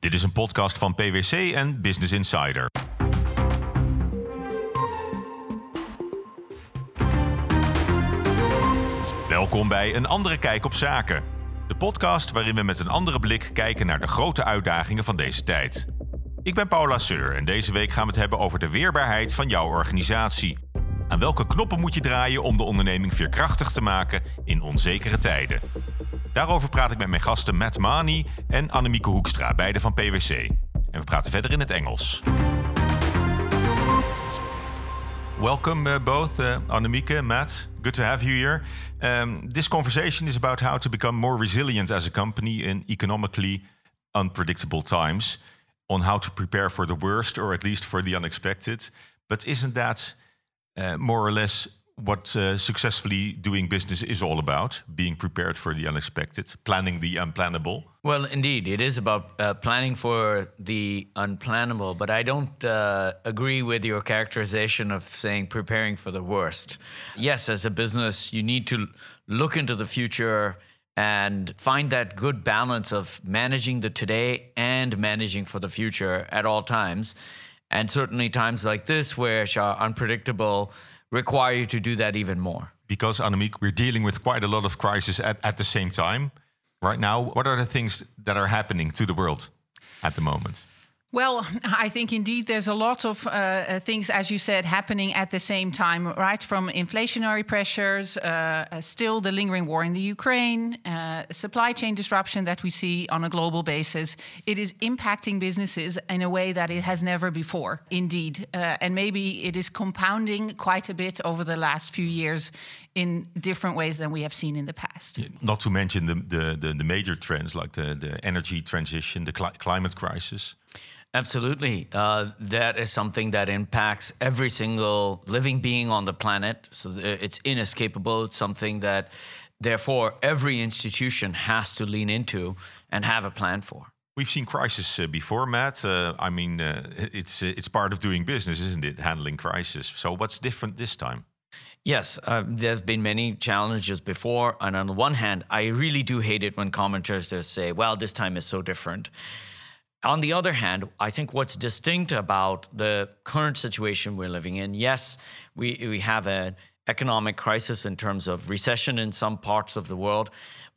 Dit is een podcast van PwC en Business Insider. Welkom bij Een Andere Kijk op Zaken. De podcast waarin we met een andere blik kijken naar de grote uitdagingen van deze tijd. Ik ben Paula Seur en deze week gaan we het hebben over de weerbaarheid van jouw organisatie. Aan welke knoppen moet je draaien om de onderneming veerkrachtig te maken in onzekere tijden? Daarover praat ik met mijn gasten Matt Mani en Annemieke Hoekstra, beide van PwC. En we praten verder in het Engels. Welcome uh, both, uh, Annemieke, Matt. Good to have you here. Um, this conversation is about how to become more resilient as a company in economically unpredictable times, on how to prepare for the worst or at least for the unexpected. But isn't that uh, more or less what uh, successfully doing business is all about being prepared for the unexpected, planning the unplannable. Well, indeed, it is about uh, planning for the unplannable, but I don't uh, agree with your characterization of saying preparing for the worst. Yes, as a business, you need to look into the future and find that good balance of managing the today and managing for the future at all times. And certainly times like this, where are unpredictable, require you to do that even more. Because, Annemiek, we're dealing with quite a lot of crises at, at the same time right now. What are the things that are happening to the world at the moment? Well, I think indeed there's a lot of uh, uh, things, as you said, happening at the same time, right? From inflationary pressures, uh, uh still the lingering war in the Ukraine, uh, supply chain disruption that we see on a global basis. It is impacting businesses in a way that it has never before, indeed. Uh, and maybe it is compounding quite a bit over the last few years in different ways than we have seen in the past. Not to mention the, the, the, the major trends like the, the energy transition, the cli climate crisis. Absolutely. Uh, that is something that impacts every single living being on the planet. So it's inescapable. It's something that, therefore, every institution has to lean into and have a plan for. We've seen crisis uh, before, Matt. Uh, I mean, uh, it's uh, it's part of doing business, isn't it? Handling crisis. So what's different this time? Yes, uh, there have been many challenges before, and on the one hand, I really do hate it when commenters just say, "Well, this time is so different." On the other hand, I think what's distinct about the current situation we're living in, yes, we, we have an economic crisis in terms of recession in some parts of the world,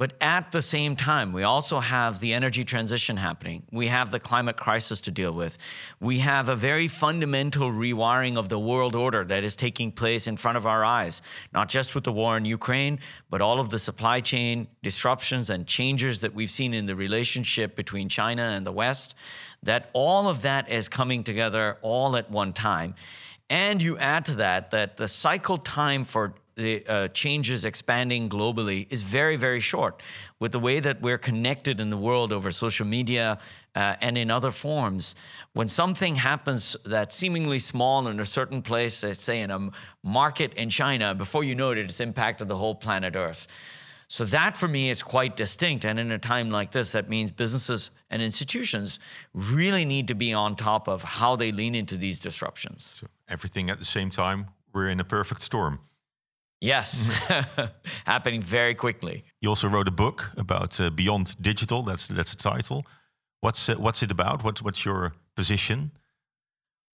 but at the same time, we also have the energy transition happening. We have the climate crisis to deal with. We have a very fundamental rewiring of the world order that is taking place in front of our eyes, not just with the war in Ukraine, but all of the supply chain disruptions and changes that we've seen in the relationship between China and the West. That all of that is coming together all at one time. And you add to that that the cycle time for the uh, changes expanding globally is very, very short. With the way that we're connected in the world over social media uh, and in other forms, when something happens that's seemingly small in a certain place, let's say in a market in China, before you know it, it's impacted the whole planet Earth. So that for me is quite distinct. And in a time like this, that means businesses and institutions really need to be on top of how they lean into these disruptions. So everything at the same time, we're in a perfect storm. Yes, happening very quickly. You also wrote a book about uh, Beyond Digital. That's that's the title. What's uh, what's it about? What's what's your position?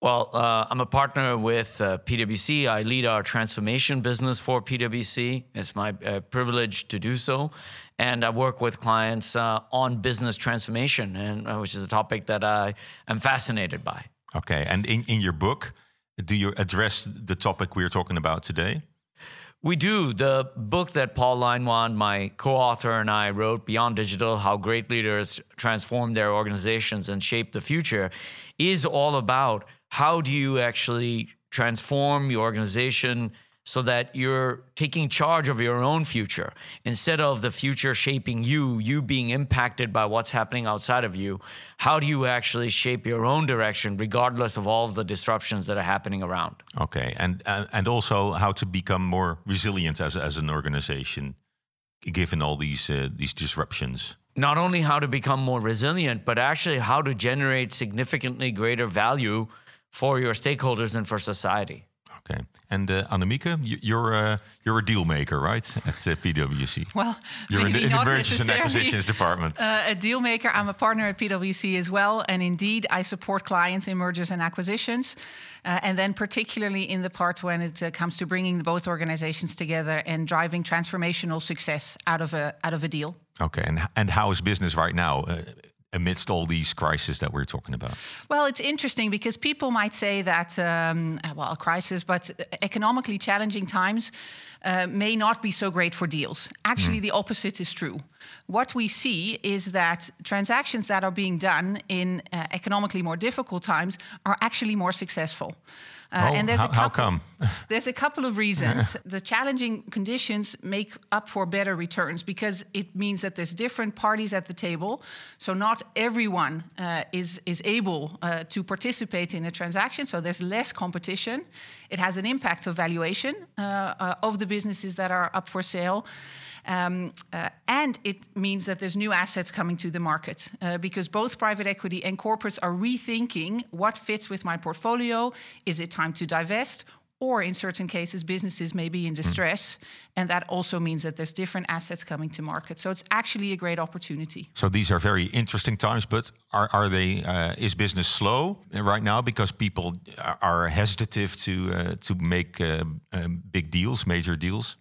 Well, uh, I'm a partner with uh, PwC. I lead our transformation business for PwC. It's my uh, privilege to do so, and I work with clients uh, on business transformation, and which is a topic that I am fascinated by. Okay, and in in your book, do you address the topic we're talking about today? We do. The book that Paul Leinwand, my co author, and I wrote, Beyond Digital How Great Leaders Transform Their Organizations and Shape the Future, is all about how do you actually transform your organization so that you're taking charge of your own future instead of the future shaping you, you being impacted by what's happening outside of you. How do you actually shape your own direction, regardless of all of the disruptions that are happening around? Okay, and uh, and also how to become more resilient as as an organization, given all these uh, these disruptions. Not only how to become more resilient, but actually how to generate significantly greater value for your stakeholders and for society. Okay. And uh, Annemieke, you- you're uh, you're a deal maker, right? At uh, PwC. Well, you're in, maybe in the not mergers and acquisitions department. uh, a deal maker. I'm a partner at PwC as well, and indeed, I support clients in mergers and acquisitions, uh, and then particularly in the part when it uh, comes to bringing both organizations together and driving transformational success out of a out of a deal. Okay. And and how is business right now uh, amidst all these crises that we're talking about? Well, it's interesting because people might say that, um, well, a crisis, but economically challenging times uh, may not be so great for deals. Actually, the opposite is true. What we see is that transactions that are being done in uh, economically more difficult times are actually more successful. Uh, oh, and there's how, a how couple- come? There's a couple of reasons. the challenging conditions make up for better returns because it means that there's different parties at the table. So not everyone uh, is is able uh, to participate in a transaction. So there's less competition. It has an impact of valuation uh, uh, of the businesses that are up for sale. Um, uh, and it means that there's new assets coming to the market uh, because both private equity and corporates are rethinking what fits with my portfolio. Is it time to divest? Or in certain cases, businesses may be in distress. And that also means that there's different assets coming to market. So it's actually a great opportunity. So these are very interesting times, but are, are they? Uh, is business slow right now because people are- hesitant to uh, to make uh, um, big deals, major deals?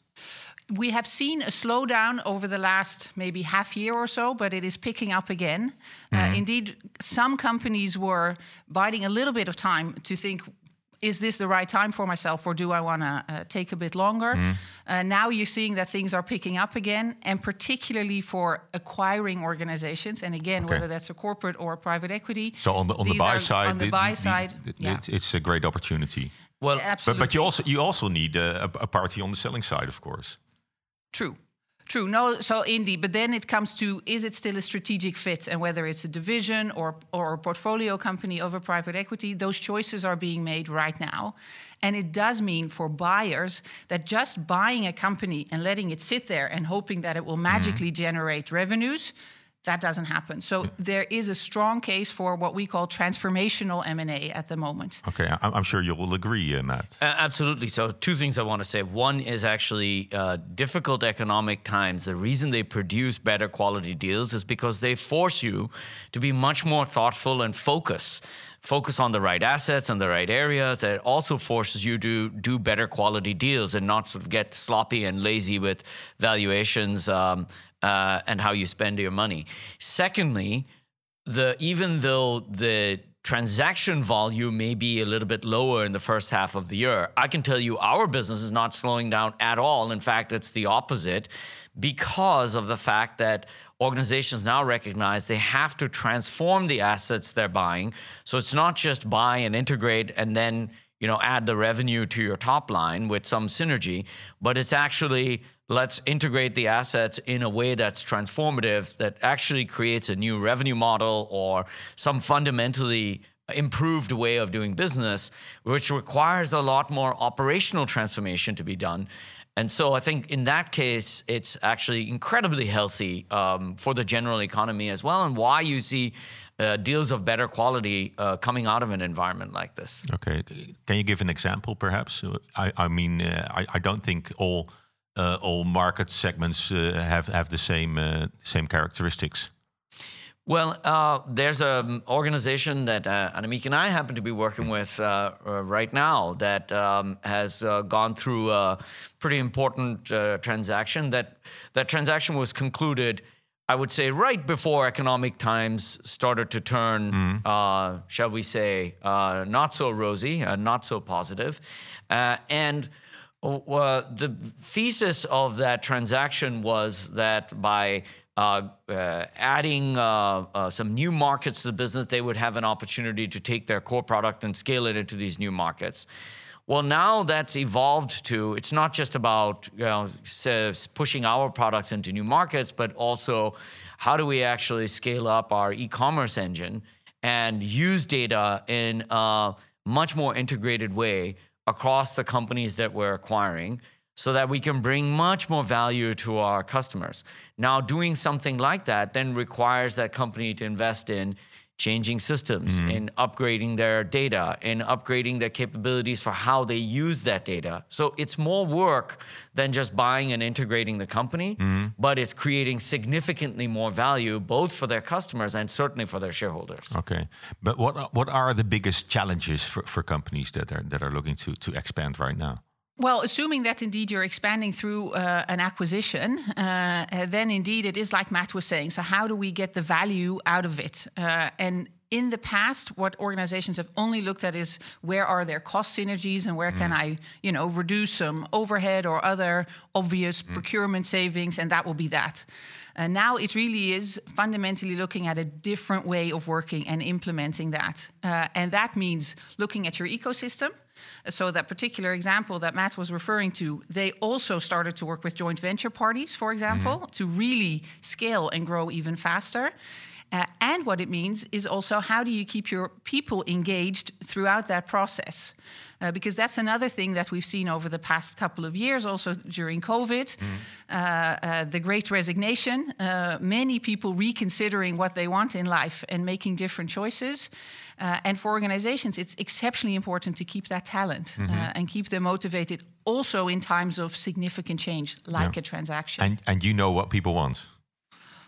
We have seen a slowdown over the last maybe half year or so, but it is picking up again. Uh, indeed, some companies were biding a little bit of time to think. Is this the right time for myself, or do I want to uh, take a bit longer? Uh, now you're seeing that things are picking up again, and particularly for acquiring organizations. And again, Okay. whether that's a corporate or a private equity. So on the on the these buy are- side, on the the- buy the- side, the- yeah, it's, it's a great opportunity. Well, But absolutely. but you also you also need uh, a, a party on the selling side, of course. True. True. No, so indeed, but then it comes to is it still a strategic fit and whether it's a division or or a portfolio company a private equity, those choices are being made right now. And it does mean for buyers that just buying a company and letting it sit there and hoping that it will mm-hmm. magically generate revenues, that doesn't happen. So there is a strong case for what we call transformational M&A at the moment. Okay, I, I'm sure you will agree, uh, Matt. A- Absolutely. So, two things I want to say. One is actually uh, difficult economic times. The reason they produce better quality deals is because they force you to be much more thoughtful and focus. Focus on the right assets and the right areas. It also forces you to do better quality deals and not sort of get sloppy and lazy with valuations um, uh, and how you spend your money. Secondly, the even though the transaction volume may be a little bit lower in the first half of the year, I can tell you our business is not slowing down at all. In fact, it's the opposite because of the fact that organizations now recognize they have to transform the assets they're buying. So it's not just buy and integrate and then you know add the revenue to your top line with some synergy, but it's actually let's integrate the assets in a way that's transformative that actually creates a new revenue model or some fundamentally improved way of doing business which requires a lot more operational transformation to be done and so I think in that case, it's actually incredibly healthy um, for the general economy as well, and why you see uh, deals of better quality uh, coming out of an environment like this. Okay, can you give an example, perhaps? I, I mean, uh, I, I don't think all all market segments uh, have have the same uh, same characteristics. Well, uh, there's an organization that uh, Annemiek and I happen to be working with uh, uh, right now that um, has uh, gone through a pretty important uh, transaction. That that transaction was concluded, I would say, right before economic times started to turn, uh, shall we say, uh, not so rosy, uh, not so positive, uh, and. The thesis of that transaction was that by uh, uh, adding uh, uh, some new markets to the business, they would have an opportunity to take their core product and scale it into these new markets. Well, now that's evolved to it's not just about you know, pushing our products into new markets, but also how do we actually scale up our e-commerce engine and use data in a much more integrated way across the companies that we're acquiring so that we can bring much more value to our customers. Now, doing something like that then requires that company to invest in changing systems, mm-hmm. in upgrading their data, in upgrading their capabilities for how they use that data. So it's more work than just buying and integrating the company, mm-hmm. but it's creating significantly more value both for their customers and certainly for their shareholders. Okay, but what are- what are the biggest challenges for, for companies that are that are looking to to expand right now? Well, assuming that indeed you're expanding through uh, an acquisition, uh, uh, then indeed it is like Matt was saying. So, how do we get the value out of it? Uh, and in the past, what organizations have only looked at is where are their cost synergies and where can I, you know, reduce some overhead or other obvious procurement savings, and that will be that. Uh, now it really is fundamentally looking at a different way of working and implementing that, uh, and that means looking at your ecosystem. So that particular example that Matt was referring to, they also started to work with joint venture parties, for example, to really scale and grow even faster. Uh, and what it means is also how do you keep your people engaged throughout that process? Uh, because that's another thing that we've seen over the past couple of years, also during COVID, uh, uh, the great resignation, uh, many people reconsidering what they want in life and making different choices. Uh, and for organizations, it's exceptionally important to keep that talent uh, and keep them motivated also in times of significant change, like a transaction. And and you know what people want.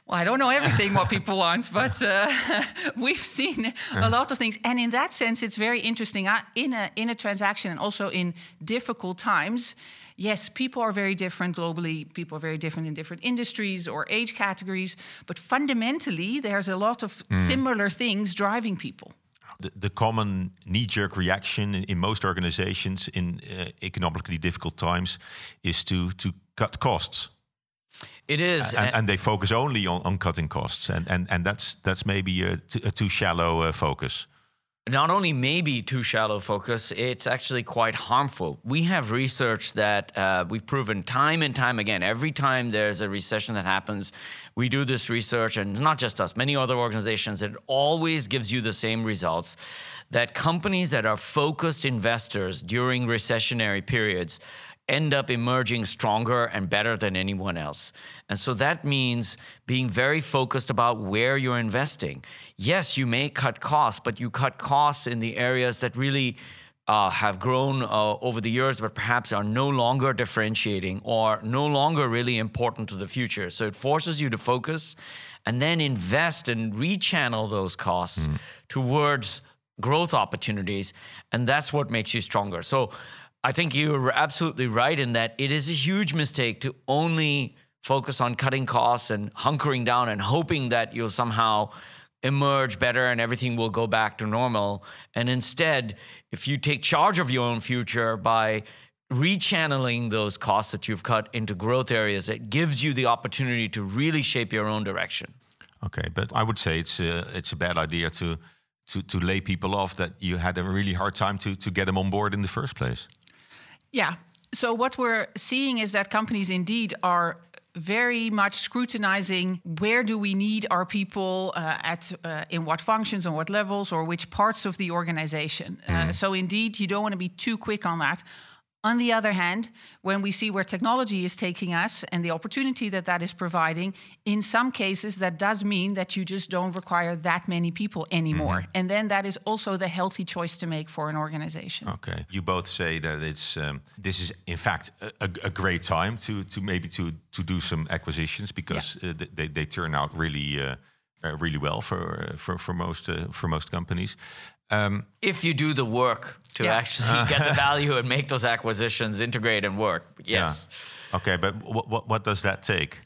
Well, I don't know everything what people want, but uh, we've seen a lot of things, and in that sense, it's very interesting. Uh, in a in a transaction, and also in difficult times, yes, people are very different globally. People are very different in different industries or age categories, but fundamentally, there's a lot of similar things driving people. The, the common knee-jerk reaction in, in most organizations in uh, economically difficult times is to to cut costs. It is. and, and they focus only on, on cutting costs, and and and that's that's maybe a, t- a too shallow uh, focus. Not only maybe too shallow focus, it's actually quite harmful. We have research that uh, we've proven time and time again. Every time there's a recession that happens, we do this research, and it's not just us, many other organizations. It always gives you the same results that companies that are focused investors during recessionary periods end up emerging stronger and better than anyone else. And so that means being very focused about where you're investing. Yes, you may cut costs, but you cut costs in the areas that really uh, have grown uh, over the years, but perhaps are no longer differentiating or no longer really important to the future. So it forces you to focus and then invest and rechannel those costs towards growth opportunities. And that's what makes you stronger. So I think you're absolutely right in that it is a huge mistake to only focus on cutting costs and hunkering down and hoping that you'll somehow emerge better and everything will go back to normal. And instead, if you take charge of your own future by rechanneling those costs that you've cut into growth areas, it gives you the opportunity to really shape your own direction. Okay, but I would say it's a, it's a bad idea to to to lay people off that you had a really hard time to to get them on board in the first place. Yeah. So what we're seeing is that companies indeed are very much scrutinizing where do we need our people uh, at uh, in what functions and what levels or which parts of the organization. Uh, so indeed, you don't want to be too quick on that. On the other hand, when we see where technology is taking us and the opportunity that that is providing, in some cases that does mean that you just don't require that many people anymore. And then that is also the healthy choice to make for an organization. Okay, you both say that it's um, this is in fact a, a, great time to to maybe to to do some acquisitions because uh, th- they they turn out really uh, uh, really well for uh, for for most uh, for most companies. Um, If you do the work to Yeah. actually get the value and make those acquisitions integrate and work. Yes. Okay, but what, what, what does that take?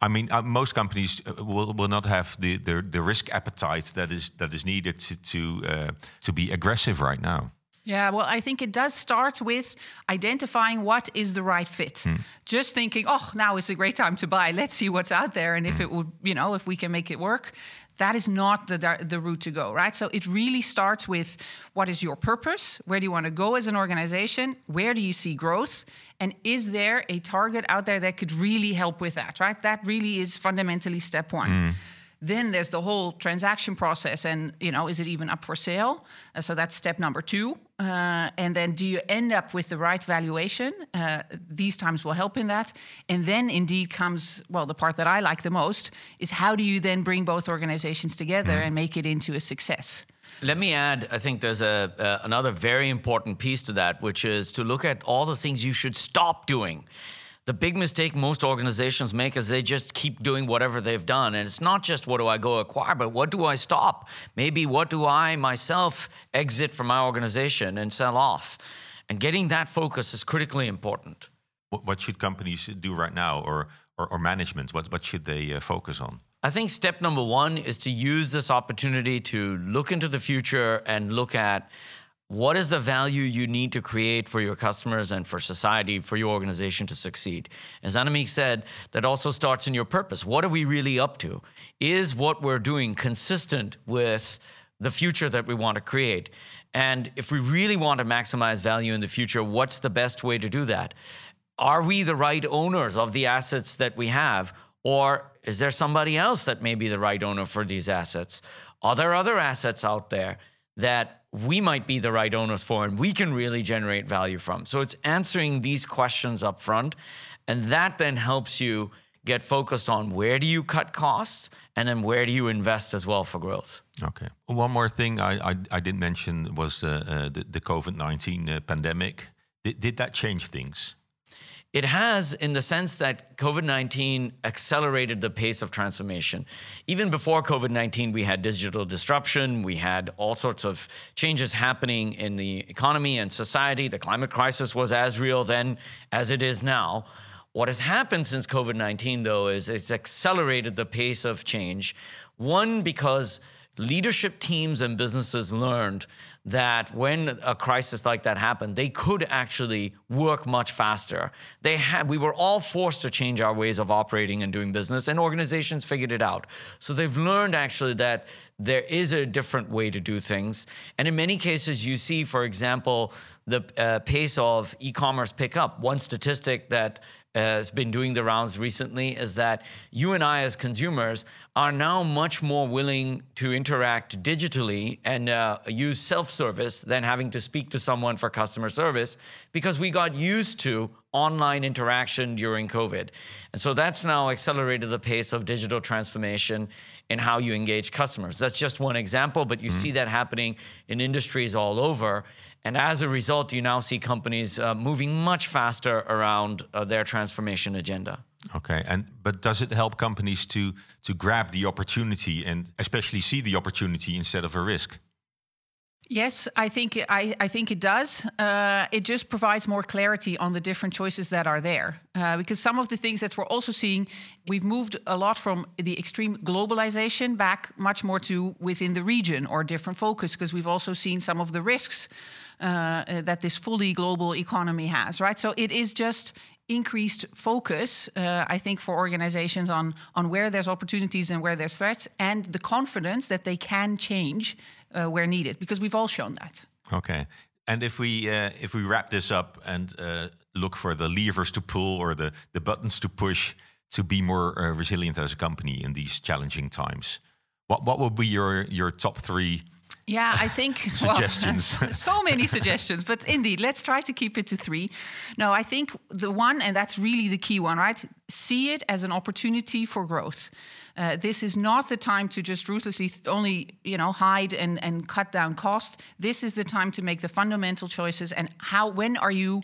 I mean, uh, most companies uh, will, will not have the, the, the risk appetite that is that is needed to to, uh, to be aggressive right now. Yeah, well, I think it does start with identifying what is the right fit. Hmm. Just thinking, oh, now is a great time to buy. Let's see what's out there, and if hmm. it would, you know, if we can make it work. That is not the the route to go, right? So it really starts with what is your purpose? Where do you want to go as an organization? Where do you see growth? And is there a target out there that could really help with that, right? That really is fundamentally step one. Hmm. Then there's the whole transaction process, and you know, is it even up for sale? Uh, so that's step number two. Uh, and then do you end up with the right valuation? Uh, these times will help in that. And then indeed comes, well, the part that I like the most is how do you then bring both organizations together mm. and make it into a success? Let me add, I think there's a, uh, another very important piece to that, which is to look at all the things you should stop doing. The big mistake most organizations make is they just keep doing whatever they've done. And it's not just what do I go acquire, but what do I stop? Maybe what do I myself exit from my organization and sell off? And getting that focus is critically important. What should companies do right now or, or, or management? What, what should they uh, focus on? I think step number one is to use this opportunity to look into the future and look at what is the value you need to create for your customers and for society, for your organization to succeed? As Annemiek said, that also starts in your purpose. What are we really up to? Is what we're doing consistent with the future that we want to create? And if we really want to maximize value in the future, what's the best way to do that? Are we the right owners of the assets that we have? Or is there somebody else that may be the right owner for these assets? Are there other assets out there that we might be the right owners for and we can really generate value from. So it's answering these questions up front. And that then helps you get focused on where do you cut costs and then where do you invest as well for growth. Okay. One more thing I, I, I didn't mention was uh, uh, the, the COVID 19 uh, pandemic. Did, did that change things? It has, in the sense that COVID 19 accelerated the pace of transformation. Even before COVID 19, we had digital disruption, we had all sorts of changes happening in the economy and society. The climate crisis was as real then as it is now. What has happened since COVID 19, though, is it's accelerated the pace of change. One, because leadership teams and businesses learned that when a crisis like that happened, they could actually work much faster. They had, we were all forced to change our ways of operating and doing business, and organizations figured it out. So they've learned actually that there is a different way to do things. And in many cases, you see, for example, the uh, pace of e commerce pick up. One statistic that has been doing the rounds recently is that you and I, as consumers, are now much more willing to interact digitally and uh, use self service than having to speak to someone for customer service because we got used to online interaction during COVID. And so that's now accelerated the pace of digital transformation in how you engage customers. That's just one example, but you mm-hmm. see that happening in industries all over. And as a result, you now see companies uh, moving much faster around uh, their transformation agenda. Okay, and but does it help companies to to grab the opportunity and especially see the opportunity instead of a risk? Yes, I think I, I think it does. Uh, it just provides more clarity on the different choices that are there. Uh, because some of the things that we're also seeing, we've moved a lot from the extreme globalization back much more to within the region or different focus. Because we've also seen some of the risks that this fully global economy has, right? So it is just increased focus, uh, I think, for organizations on on where there's opportunities and where there's threats, and the confidence that they can change uh, where needed, because we've all shown that. Okay, and if we uh, if we wrap this up and uh, look for the levers to pull or the the buttons to push to be more uh, resilient as a company in these challenging times, what what would be your your top three? Yeah, I think suggestions. Well, so many suggestions, but indeed, let's try to keep it to three. No, I think the one, and that's really the key one, right? See it as an opportunity for growth. Uh, this is not the time to just ruthlessly only, you know, hide and, and cut down cost. This is the time to make the fundamental choices. And how? When are you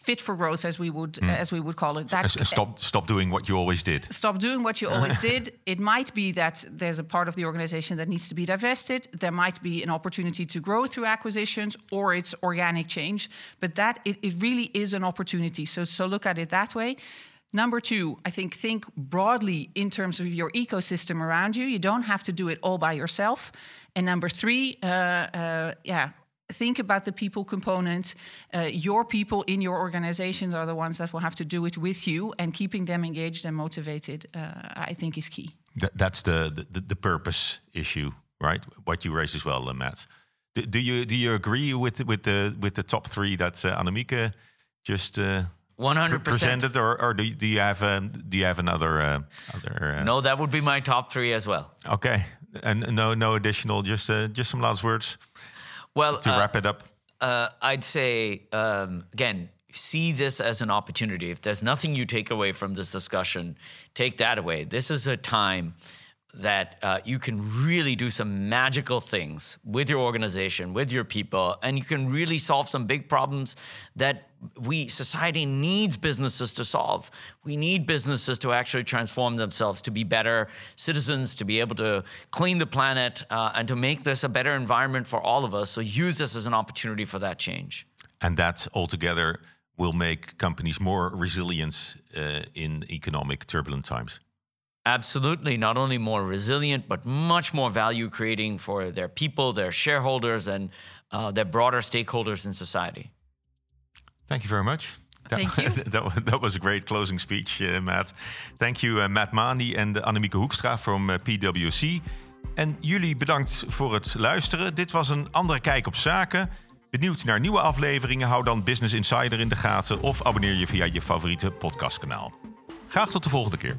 fit for growth, as we would mm. as we would call it. That, stop stop doing what you always did. Stop doing what you always did. It might be that there's a part of the organization that needs to be divested. There might be an opportunity to grow through acquisitions, or it's organic change. But that it, it really is an opportunity. So so look at it that way. Number two, I think think broadly in terms of your ecosystem around you. You don't have to do it all by yourself. And number three, uh, uh, yeah, think about the people component. Uh, your people in your organizations are the ones that will have to do it with you, and keeping them engaged and motivated, uh, I think, is key. Th that's the, the, the purpose issue, right? What you raised as well, uh, Matt. Do, do, you do you agree with with the with the top three that uh, just? Uh, 100% presented, or, or do, you, do you have um, do you have another uh, other? Uh, no, that would be my top three as well. Okay, and no no additional, just uh, just some last words. Well, to uh, wrap it up. uh, I'd say um, again, see this as an opportunity. If there's nothing you take away from this discussion, take that away. This is a time that uh, you can really do some magical things with your organization, with your people, and you can really solve some big problems that we society needs businesses to solve. We need businesses to actually transform themselves to be better citizens, to be able to clean the planet, uh, and to make this a better environment for all of us. So use this as an opportunity for that change. And that altogether will make companies more resilient uh, in economic turbulent times. Absolutely, not only more resilient, but much more value creating for their people, their shareholders, and uh, their broader stakeholders in society. Thank you very much. That, Thank you. that, that, was a great closing speech, uh, Matt. Thank you, uh, Matt Mani and Annemieke Hoekstra from uh, PwC. En jullie bedankt voor het luisteren. Dit was een andere kijk op zaken. Benieuwd naar nieuwe afleveringen? Hou dan Business Insider in de gaten of abonneer je via je favoriete podcastkanaal. Graag tot de volgende keer.